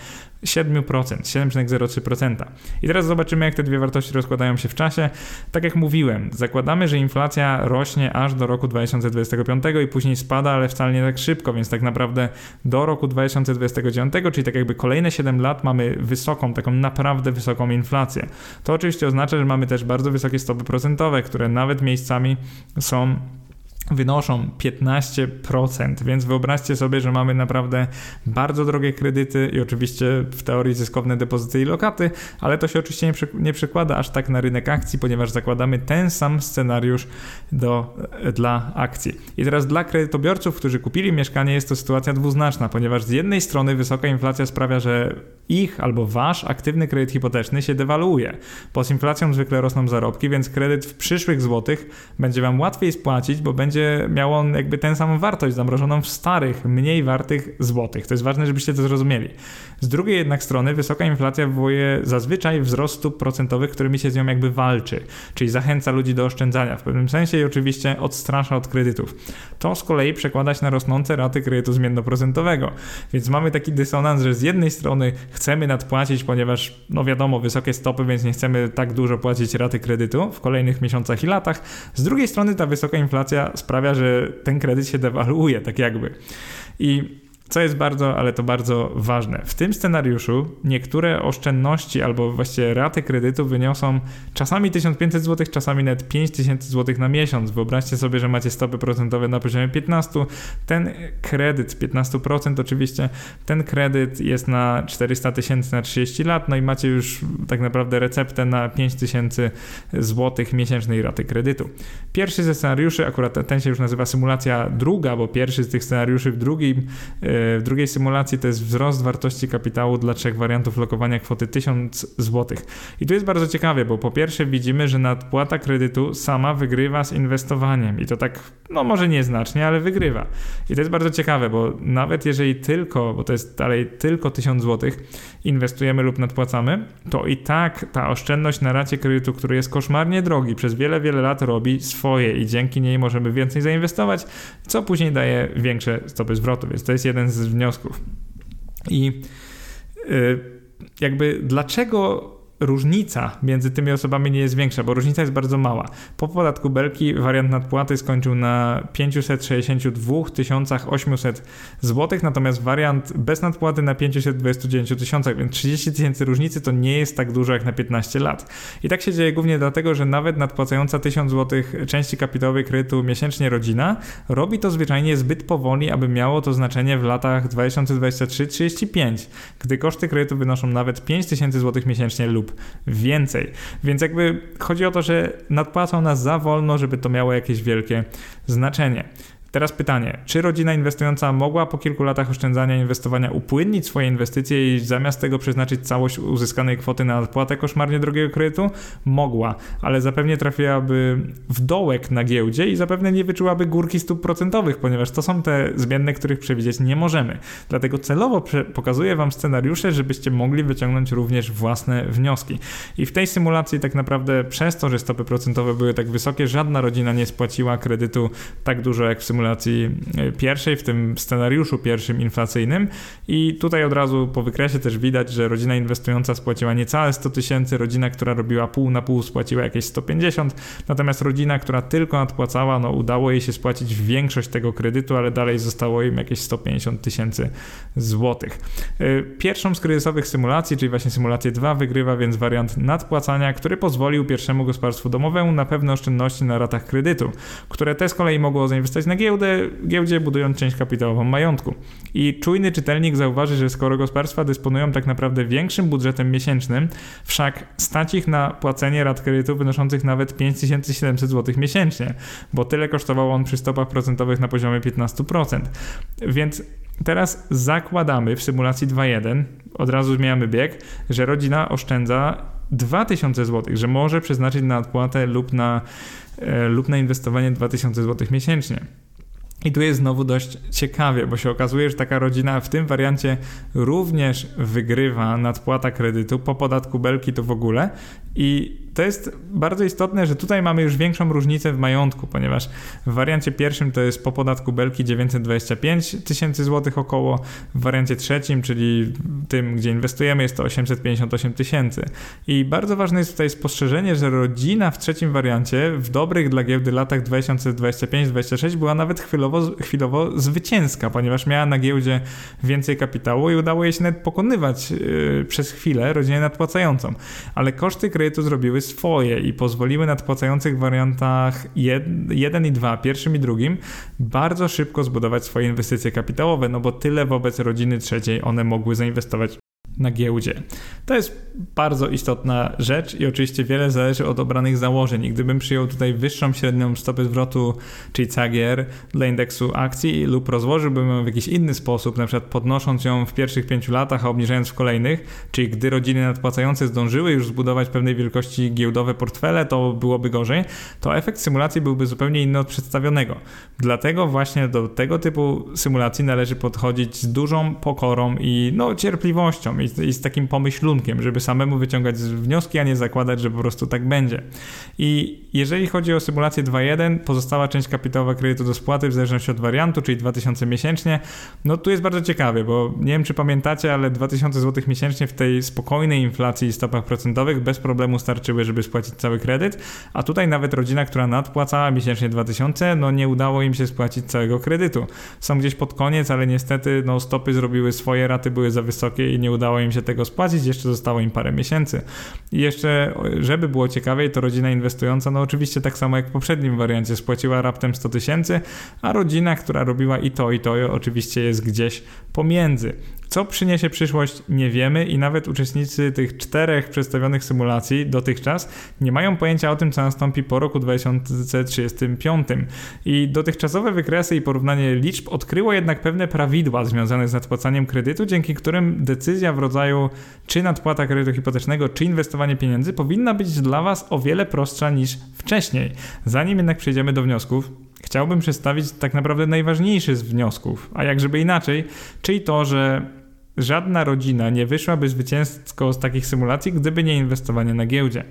7%, 7,03%. I teraz zobaczymy, jak te dwie wartości rozkładają się w czasie. Tak jak mówiłem, zakładamy, że inflacja rośnie aż do roku 2025 i później spada, ale wcale nie tak szybko, więc tak naprawdę do roku 2029, czyli tak jakby kolejne 7 lat mamy wysoką, taką naprawdę wysoką inflację. To oczywiście oznacza, że mamy też bardzo wysokie stopy procentowe, które nawet miejscami są wynoszą 15%, więc wyobraźcie sobie, że mamy naprawdę bardzo drogie kredyty i oczywiście w teorii zyskowne depozyty i lokaty, ale to się oczywiście nie, przy, nie przekłada aż tak na rynek akcji, ponieważ zakładamy ten sam scenariusz do, dla akcji. I teraz dla kredytobiorców, którzy kupili mieszkanie jest to sytuacja dwuznaczna, ponieważ z jednej strony wysoka inflacja sprawia, że ich albo wasz aktywny kredyt hipoteczny się dewaluuje, bo z inflacją zwykle rosną zarobki, więc kredyt w przyszłych złotych będzie wam łatwiej spłacić, bo będzie będzie miał on jakby tę samą wartość zamrożoną w starych, mniej wartych złotych. To jest ważne, żebyście to zrozumieli. Z drugiej jednak strony wysoka inflacja wywołuje zazwyczaj wzrost stóp procentowych, którymi się z nią jakby walczy, czyli zachęca ludzi do oszczędzania w pewnym sensie i oczywiście odstrasza od kredytów. To z kolei przekłada się na rosnące raty kredytu zmiennoprocentowego. Więc mamy taki dysonans, że z jednej strony chcemy nadpłacić, ponieważ no wiadomo, wysokie stopy, więc nie chcemy tak dużo płacić raty kredytu w kolejnych miesiącach i latach. Z drugiej strony ta wysoka inflacja sprawia, że ten kredyt się dewaluuje, tak jakby. I co jest bardzo, ale to bardzo ważne. W tym scenariuszu niektóre oszczędności albo właściwie raty kredytu wyniosą czasami 1500 zł, czasami nawet 5000 zł na miesiąc. Wyobraźcie sobie, że macie stopy procentowe na poziomie 15. Ten kredyt 15% oczywiście, ten kredyt jest na 400 tysięcy na 30 lat, no i macie już tak naprawdę receptę na 5000 zł miesięcznej raty kredytu. Pierwszy ze scenariuszy, akurat ten się już nazywa symulacja druga, bo pierwszy z tych scenariuszy w drugim w drugiej symulacji to jest wzrost wartości kapitału dla trzech wariantów lokowania kwoty 1000 zł. I tu jest bardzo ciekawie, bo po pierwsze widzimy, że nadpłata kredytu sama wygrywa z inwestowaniem i to tak, no może nieznacznie, ale wygrywa. I to jest bardzo ciekawe, bo nawet jeżeli tylko, bo to jest dalej tylko 1000 zł, inwestujemy lub nadpłacamy, to i tak ta oszczędność na racie kredytu, który jest koszmarnie drogi, przez wiele, wiele lat robi swoje i dzięki niej możemy więcej zainwestować, co później daje większe stopy zwrotu. Więc to jest jeden z wniosków. I y, jakby dlaczego różnica między tymi osobami nie jest większa, bo różnica jest bardzo mała. Po podatku Belki wariant nadpłaty skończył na 562 800 zł, natomiast wariant bez nadpłaty na 529 tysiącach, więc 30 tysięcy różnicy to nie jest tak dużo jak na 15 lat. I tak się dzieje głównie dlatego, że nawet nadpłacająca 1000 zł części kapitałowej kredytu miesięcznie rodzina robi to zwyczajnie zbyt powoli, aby miało to znaczenie w latach 2023-35, gdy koszty kredytu wynoszą nawet 5000 zł miesięcznie lub lub więcej. Więc jakby chodzi o to, że nadpłacą nas za wolno, żeby to miało jakieś wielkie znaczenie. Teraz pytanie, czy rodzina inwestująca mogła po kilku latach oszczędzania inwestowania upłynnić swoje inwestycje i zamiast tego przeznaczyć całość uzyskanej kwoty na odpłatę koszmarnie drogiego kredytu? Mogła, ale zapewne trafiłaby w dołek na giełdzie i zapewne nie wyczułaby górki stóp procentowych, ponieważ to są te zmienne, których przewidzieć nie możemy. Dlatego celowo pokazuję Wam scenariusze, żebyście mogli wyciągnąć również własne wnioski. I w tej symulacji tak naprawdę przez to, że stopy procentowe były tak wysokie, żadna rodzina nie spłaciła kredytu tak dużo jak w symulacji symulacji e, pierwszej, w tym scenariuszu pierwszym inflacyjnym. I tutaj od razu po wykresie też widać, że rodzina inwestująca spłaciła niecałe 100 tysięcy, rodzina, która robiła pół na pół spłaciła jakieś 150, natomiast rodzina, która tylko nadpłacała, no udało jej się spłacić większość tego kredytu, ale dalej zostało im jakieś 150 tysięcy złotych. E, pierwszą z kryzysowych symulacji, czyli właśnie symulację 2, wygrywa więc wariant nadpłacania, który pozwolił pierwszemu gospodarstwu domowemu na pewne oszczędności na ratach kredytu, które te z kolei mogło zainwestować na giełdę, giełdę, giełdzie budując część kapitałową majątku. I czujny czytelnik zauważy, że skoro gospodarstwa dysponują tak naprawdę większym budżetem miesięcznym, wszak stać ich na płacenie rat kredytu wynoszących nawet 5700 zł miesięcznie, bo tyle kosztował on przy stopach procentowych na poziomie 15%. Więc teraz zakładamy w symulacji 2.1, od razu zmieniamy bieg, że rodzina oszczędza 2000 zł, że może przeznaczyć na odpłatę lub na, e, lub na inwestowanie 2000 zł miesięcznie. I tu jest znowu dość ciekawie, bo się okazuje, że taka rodzina w tym wariancie również wygrywa nadpłata kredytu po podatku belki to w ogóle i to jest bardzo istotne, że tutaj mamy już większą różnicę w majątku, ponieważ w wariancie pierwszym to jest po podatku belki 925 tysięcy złotych około, w wariancie trzecim, czyli tym, gdzie inwestujemy, jest to 858 tysięcy. I bardzo ważne jest tutaj spostrzeżenie, że rodzina w trzecim wariancie w dobrych dla giełdy latach 2025-2026 była nawet chwilowo, chwilowo zwycięska, ponieważ miała na giełdzie więcej kapitału i udało jej się nawet pokonywać yy, przez chwilę rodzinę nadpłacającą. Ale koszty kredytu zrobiły swoje i pozwoliły nadpłacających w wariantach 1 i 2, pierwszym i drugim, bardzo szybko zbudować swoje inwestycje kapitałowe, no bo tyle wobec rodziny trzeciej one mogły zainwestować na giełdzie. To jest bardzo istotna rzecz i oczywiście wiele zależy od obranych założeń. I gdybym przyjął tutaj wyższą średnią stopę zwrotu, czyli CAGR dla indeksu akcji lub rozłożyłbym ją w jakiś inny sposób, na przykład podnosząc ją w pierwszych pięciu latach, a obniżając w kolejnych, czyli gdy rodziny nadpłacające zdążyły już zbudować pewnej wielkości giełdowe portfele, to byłoby gorzej, to efekt symulacji byłby zupełnie inny od przedstawionego. Dlatego właśnie do tego typu symulacji należy podchodzić z dużą pokorą i no, cierpliwością i, i z takim pomyślunkiem, żeby samemu wyciągać wnioski, a nie zakładać, że po prostu tak będzie. I jeżeli chodzi o symulację 2.1, pozostała część kapitałowa kredytu do spłaty w zależności od wariantu, czyli 2000 miesięcznie, no tu jest bardzo ciekawie, bo nie wiem czy pamiętacie, ale 2000 zł miesięcznie w tej spokojnej inflacji i stopach procentowych bez problemu starczyły, żeby spłacić cały kredyt, a tutaj nawet rodzina, która nadpłacała miesięcznie 2000, no nie udało im się spłacić całego kredytu. Są gdzieś pod koniec, ale niestety no stopy zrobiły swoje, raty były za wysokie i nie udało im się tego spłacić, jeszcze zostało im parę miesięcy. I jeszcze, żeby było ciekawiej, to rodzina inwestująca, no oczywiście tak samo jak w poprzednim wariancie, spłaciła raptem 100 tysięcy, a rodzina, która robiła i to, i to, oczywiście jest gdzieś pomiędzy. Co przyniesie przyszłość, nie wiemy i nawet uczestnicy tych czterech przedstawionych symulacji dotychczas nie mają pojęcia o tym, co nastąpi po roku 2035. I dotychczasowe wykresy i porównanie liczb odkryło jednak pewne prawidła związane z nadpłacaniem kredytu, dzięki którym decyzja w rodzaju czy nadpłata kredytu hipotecznego, czy inwestowanie pieniędzy powinna być dla Was o wiele prostsza niż wcześniej. Zanim jednak przejdziemy do wniosków, chciałbym przedstawić tak naprawdę najważniejszy z wniosków, a jak żeby inaczej, czyli to, że Żadna rodzina nie wyszłaby zwycięsko z takich symulacji, gdyby nie inwestowanie na giełdzie.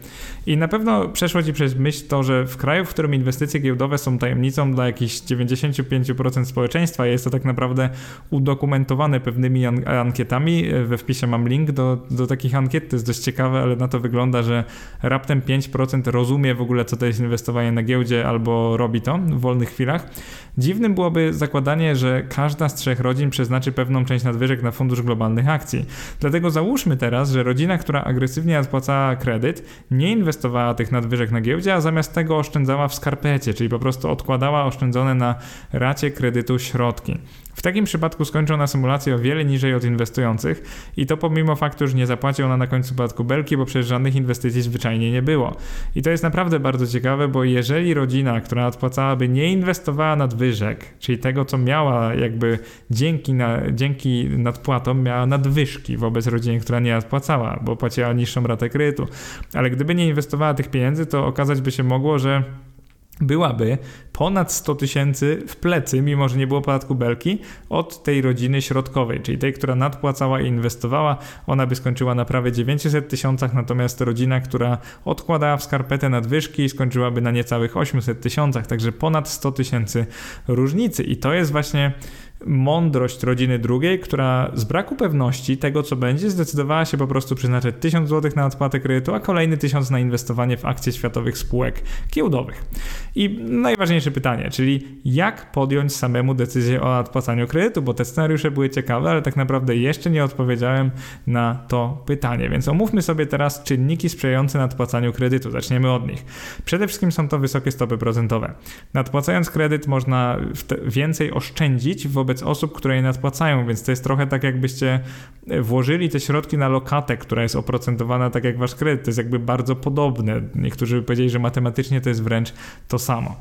I na pewno przeszło ci przez myśl to, że w kraju, w którym inwestycje giełdowe są tajemnicą dla jakichś 95% społeczeństwa, jest to tak naprawdę udokumentowane pewnymi ankietami. We wpisie mam link do, do takich ankiet, to jest dość ciekawe, ale na to wygląda, że raptem 5% rozumie w ogóle, co to jest inwestowanie na giełdzie albo robi to w wolnych chwilach. Dziwnym byłoby zakładanie, że każda z trzech rodzin przeznaczy pewną część nadwyżek na fundusz globalnych akcji. Dlatego załóżmy teraz, że rodzina, która agresywnie odpłacała kredyt, nie inwestowała tych nadwyżek na giełdzie, a zamiast tego oszczędzała w skarpecie, czyli po prostu odkładała oszczędzone na racie kredytu środki. W takim przypadku skończą na symulację o wiele niżej od inwestujących i to pomimo faktu, że nie zapłaci ona na końcu podatku belki, bo przecież żadnych inwestycji zwyczajnie nie było. I to jest naprawdę bardzo ciekawe, bo jeżeli rodzina, która odpłacałaby, nie inwestowała nadwyżek, czyli tego, co miała jakby dzięki, na, dzięki nadpłatom, miała nadwyżki wobec rodziny, która nie odpłacała, bo płaciła niższą ratę kredytu. Ale gdyby nie inwestowała tych pieniędzy, to okazać by się mogło, że byłaby ponad 100 tysięcy w plecy, mimo że nie było podatku belki, od tej rodziny środkowej, czyli tej, która nadpłacała i inwestowała, ona by skończyła na prawie 900 tysiącach, natomiast rodzina, która odkładała w skarpetę nadwyżki, skończyłaby na niecałych 800 tysiącach, także ponad 100 tysięcy różnicy. I to jest właśnie mądrość rodziny drugiej, która z braku pewności tego, co będzie, zdecydowała się po prostu przeznaczyć 1000 zł na odpłatę kredytu, a kolejny 1000 na inwestowanie w akcje światowych spółek giełdowych. I najważniejsze pytanie, czyli jak podjąć samemu decyzję o odpłacaniu kredytu, bo te scenariusze były ciekawe, ale tak naprawdę jeszcze nie odpowiedziałem na to pytanie. Więc omówmy sobie teraz czynniki sprzyjające nadpłacaniu kredytu. Zaczniemy od nich. Przede wszystkim są to wysokie stopy procentowe. Nadpłacając kredyt można więcej oszczędzić wobec wobec osób, które je nadpłacają, więc to jest trochę tak, jakbyście e, włożyli te środki na lokatę, która jest oprocentowana tak jak wasz kredyt. To jest jakby bardzo podobne. Niektórzy by powiedzieli, że matematycznie to jest wręcz to samo.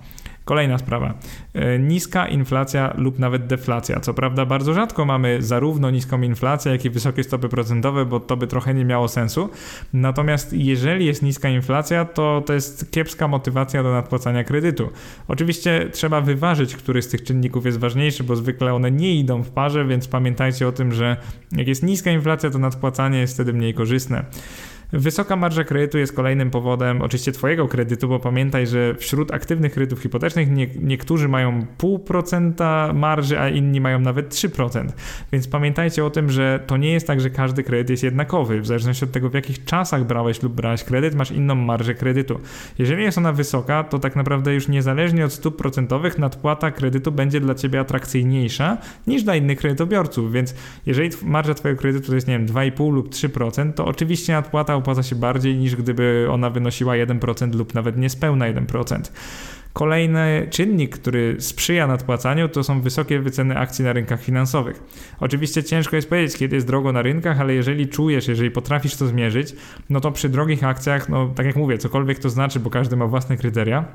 Kolejna sprawa. E, niska inflacja lub nawet deflacja. Co prawda bardzo rzadko mamy zarówno niską inflację, jak i wysokie stopy procentowe, bo to by trochę nie miało sensu. Natomiast jeżeli jest niska inflacja, to to jest kiepska motywacja do nadpłacania kredytu. Oczywiście trzeba wyważyć, który z tych czynników jest ważniejszy, bo zwykle one nie idą w parze, więc pamiętajcie o tym, że jak jest niska inflacja, to nadpłacanie jest wtedy mniej korzystne. Wysoka marża kredytu jest kolejnym powodem, oczywiście Twojego kredytu, bo pamiętaj, że wśród aktywnych kredytów hipotecznych nie, niektórzy mają 0,5% marży, a inni mają nawet 3%. Więc pamiętajcie o tym, że to nie jest tak, że każdy kredyt jest jednakowy. W zależności od tego, w jakich czasach brałeś lub brałeś kredyt, masz inną marżę kredytu. Jeżeli jest ona wysoka, to tak naprawdę już niezależnie od stóp procentowych nadpłata kredytu będzie dla Ciebie atrakcyjniejsza niż dla innych kredytobiorców. Więc jeżeli marża Twojego kredytu to jest, nie wiem, 2,5 lub 3%, to oczywiście nadpłata opłaca się bardziej niż gdyby ona wynosiła 1% lub nawet niespełna 1%. Kolejny czynnik, który sprzyja nadpłacaniu, to są wysokie wyceny akcji na rynkach finansowych. Oczywiście ciężko jest powiedzieć, kiedy jest drogo na rynkach, ale jeżeli czujesz, jeżeli potrafisz to zmierzyć, no to przy drogich akcjach, no tak jak mówię, cokolwiek to znaczy, bo każdy ma własne kryteria,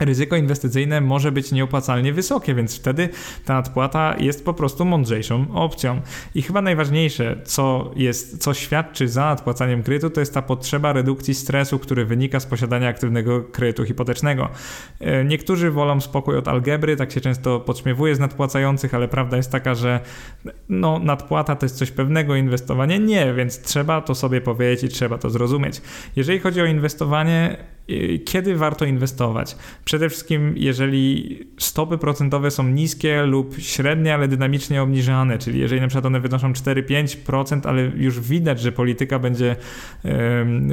ryzyko inwestycyjne może być nieopłacalnie wysokie, więc wtedy ta nadpłata jest po prostu mądrzejszą opcją. I chyba najważniejsze, co jest, co świadczy za nadpłacaniem kredytu, to jest ta potrzeba redukcji stresu, który wynika z posiadania aktywnego kredytu hipotecznego. E, niektórzy wolą spokój od algebry, tak się często podśmiewuje z nadpłacających, ale prawda jest taka, że no, nadpłata to jest coś pewnego, inwestowanie nie, więc trzeba to sobie powiedzieć i trzeba to zrozumieć. Jeżeli chodzi o inwestowanie, kiedy warto inwestować? Przede wszystkim, jeżeli stopy procentowe są niskie lub średnie, ale dynamicznie obniżane, czyli jeżeli na przykład one wynoszą 4-5%, ale już widać, że polityka będzie,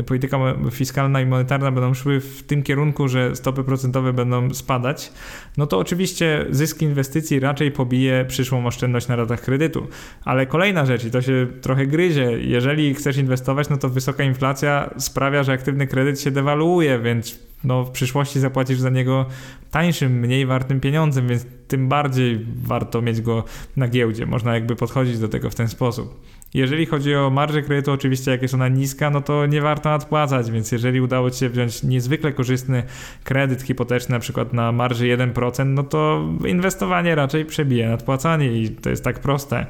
polityka fiskalna i monetarna będą szły w tym kierunku, że stopy procentowe będą spadać, no to oczywiście zysk inwestycji raczej pobije przyszłą oszczędność na ratach kredytu. Ale kolejna rzecz, i to się trochę gryzie, jeżeli chcesz inwestować, no to wysoka inflacja sprawia, że aktywny kredyt się dewaluuje, więc no, w przyszłości zapłacisz za niego tańszym, mniej wartym pieniądzem, więc tym bardziej warto mieć go na giełdzie. Można jakby podchodzić do tego w ten sposób. Jeżeli chodzi o marżę kredytu, oczywiście jak jest ona niska, no to nie warto nadpłacać, więc jeżeli udało Ci się wziąć niezwykle korzystny kredyt hipoteczny, na przykład na marży 1%, no to inwestowanie raczej przebije nadpłacanie i to jest tak proste.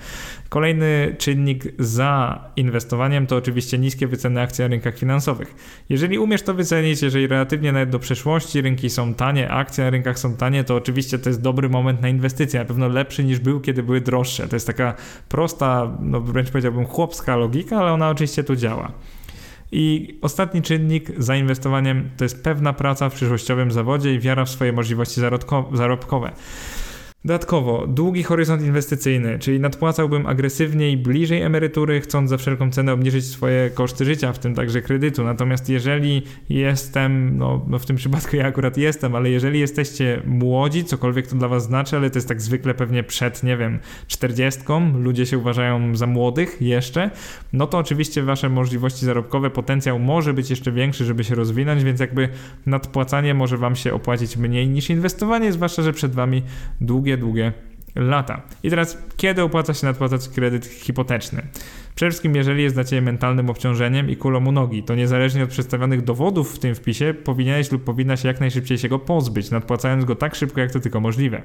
Kolejny czynnik za inwestowaniem to oczywiście niskie wyceny akcji na rynkach finansowych. Jeżeli umiesz to wycenić, jeżeli relatywnie nawet do przeszłości rynki są tanie, akcje na rynkach są tanie, to oczywiście to jest dobry moment na inwestycje, na pewno lepszy niż był, kiedy były droższe. To jest taka prosta, no wręcz powiedziałbym chłopska logika, ale ona oczywiście tu działa. I ostatni czynnik za inwestowaniem to jest pewna praca w przyszłościowym zawodzie i wiara w swoje możliwości zarobkowe. Dodatkowo, długi horyzont inwestycyjny, czyli nadpłacałbym agresywniej bliżej emerytury, chcąc za wszelką cenę obniżyć swoje koszty życia, w tym także kredytu. Natomiast jeżeli jestem, no, no w tym przypadku ja akurat jestem, ale jeżeli jesteście młodzi, cokolwiek to dla was znaczy, ale to jest tak zwykle pewnie przed, nie wiem, czterdziestką, ludzie się uważają za młodych jeszcze, no to oczywiście wasze możliwości zarobkowe, potencjał może być jeszcze większy, żeby się rozwinąć, więc jakby nadpłacanie może wam się opłacić mniej niż inwestowanie, zwłaszcza, że przed wami długie długie, lata. I teraz, kiedy opłaca się nadpłacać kredyt hipoteczny? Przede wszystkim, jeżeli jest dla Ciebie mentalnym obciążeniem i kulą u nogi, to niezależnie od przedstawionych dowodów w tym wpisie, powinieneś lub powinnaś jak najszybciej się go pozbyć, nadpłacając go tak szybko, jak to tylko możliwe.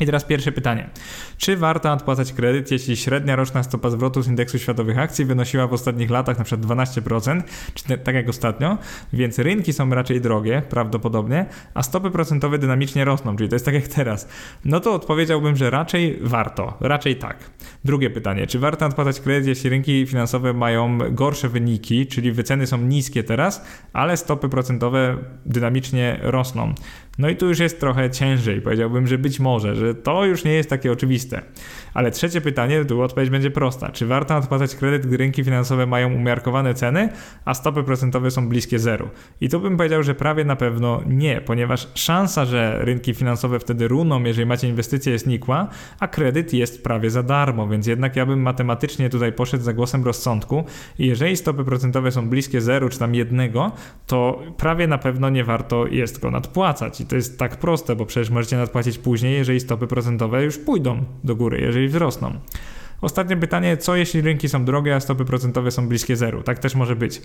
I teraz pierwsze pytanie. Czy warto odpłacać kredyt, jeśli średnia roczna stopa zwrotu z indeksu światowych akcji wynosiła w ostatnich latach przykład 12%, czy tak jak ostatnio, więc rynki są raczej drogie, prawdopodobnie, a stopy procentowe dynamicznie rosną, czyli to jest tak jak teraz. No to odpowiedziałbym, że raczej warto, raczej tak. Drugie pytanie. Czy warto odpłacać kredyt, jeśli rynki finansowe mają gorsze wyniki, czyli wyceny są niskie teraz, ale stopy procentowe dynamicznie rosną? No i tu już jest trochę ciężej. Powiedziałbym, że być może, że to już nie jest takie oczywiste. Ale trzecie pytanie, tu odpowiedź będzie prosta. Czy warto odpłacać kredyt, gdy rynki finansowe mają umiarkowane ceny, a stopy procentowe są bliskie zeru? I tu bym powiedział, że prawie na pewno nie, ponieważ szansa, że rynki finansowe wtedy runą, jeżeli macie inwestycje, jest nikła, a kredyt jest prawie za darmo, więc jednak ja bym matematycznie tutaj poszedł za głosem rozsądku i jeżeli stopy procentowe są bliskie zeru, czy tam jednego, to prawie na pewno nie warto jest go nadpłacać. I to jest tak proste, bo przecież możecie nadpłacić później, jeżeli stopy procentowe już pójdą do góry, jeżeli wzrosną. Ostatnie pytanie, co jeśli rynki są drogie, a stopy procentowe są bliskie zeru? Tak też może być.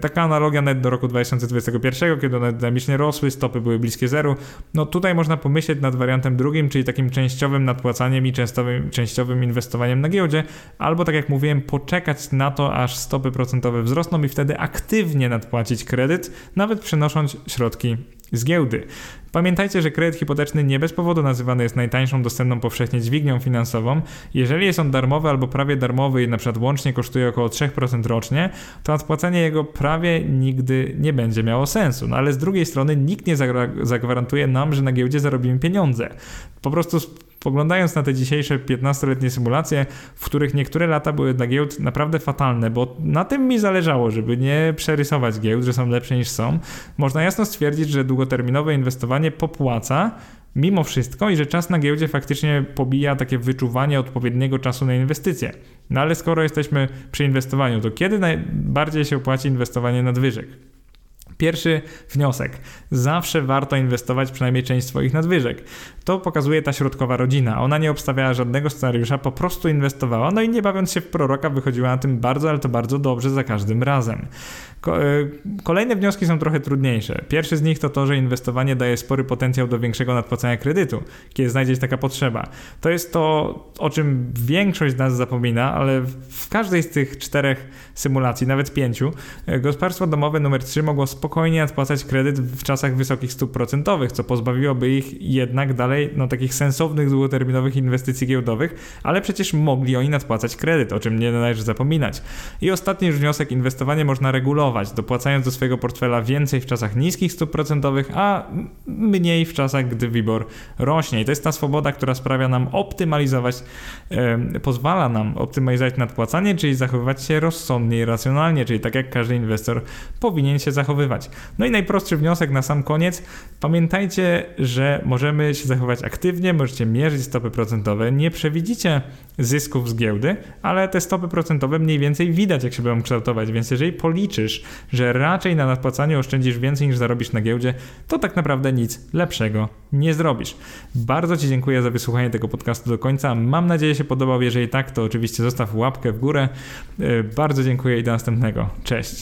Taka analogia net do roku 2021, kiedy one dynamicznie rosły, stopy były bliskie zeru. No tutaj można pomyśleć nad wariantem drugim, czyli takim częściowym nadpłacaniem i częściowym, częściowym inwestowaniem na giełdzie, albo tak jak mówiłem, poczekać na to, aż stopy procentowe wzrosną i wtedy aktywnie nadpłacić kredyt, nawet przenosząc środki z giełdy. Pamiętajcie, że kredyt hipoteczny nie bez powodu nazywany jest najtańszą dostępną powszechnie dźwignią finansową. Jeżeli jest on darmowy albo prawie darmowy i na przykład łącznie kosztuje około 3% rocznie, to odpłacenie jego prawie nigdy nie będzie miało sensu. No ale z drugiej strony nikt nie zagwarantuje nam, że na giełdzie zarobimy pieniądze. Po prostu Poglądając na te dzisiejsze 15-letnie symulacje, w których niektóre lata były dla giełd naprawdę fatalne, bo na tym mi zależało, żeby nie przerysować giełd, że są lepsze niż są, można jasno stwierdzić, że długoterminowe inwestowanie popłaca mimo wszystko i że czas na giełdzie faktycznie pobija takie wyczuwanie odpowiedniego czasu na inwestycje. No ale skoro jesteśmy przy inwestowaniu, to kiedy najbardziej się opłaci inwestowanie nadwyżek? Pierwszy wniosek. Zawsze warto inwestować przynajmniej część swoich nadwyżek. To pokazuje ta środkowa rodzina. Ona nie obstawiała żadnego scenariusza, po prostu inwestowała, no i nie bawiąc się w proroka, wychodziła na tym bardzo, ale to bardzo dobrze za każdym razem. Kolejne wnioski są trochę trudniejsze. Pierwszy z nich to to, że inwestowanie daje spory potencjał do większego nadpłacania kredytu, kiedy znajdzie się taka potrzeba. To jest to, o czym większość z nas zapomina, ale w każdej z tych czterech symulacji, nawet pięciu, gospodarstwo domowe numer 3 mogło spokojnie nadpłacać kredyt w czasach wysokich stóp procentowych, co pozbawiłoby ich jednak dalej no, takich sensownych długoterminowych inwestycji giełdowych, ale przecież mogli oni nadpłacać kredyt, o czym nie należy zapominać. I ostatni już wniosek, inwestowanie można regulować, dopłacając do swojego portfela więcej w czasach niskich stóp procentowych, a mniej w czasach, gdy WIBOR rośnie. I to jest ta swoboda, która sprawia nam optymalizować, e, pozwala nam optymalizować nadpłacanie, czyli zachowywać się rozsądnie i racjonalnie, czyli tak jak każdy inwestor powinien się zachowywać. No i najprostszy wniosek na sam koniec. Pamiętajcie, że możemy się zachować aktywnie, możecie mierzyć stopy procentowe, nie przewidzicie zysków z giełdy, ale te stopy procentowe mniej więcej widać, jak się będą kształtować, więc jeżeli policzysz, że raczej na nadpłacaniu oszczędzisz więcej niż zarobisz na giełdzie, to tak naprawdę nic lepszego nie zrobisz. Bardzo Ci dziękuję za wysłuchanie tego podcastu do końca. Mam nadzieję, że się podobał. Jeżeli tak, to oczywiście zostaw łapkę w górę. Bardzo dziękuję i do następnego. Cześć.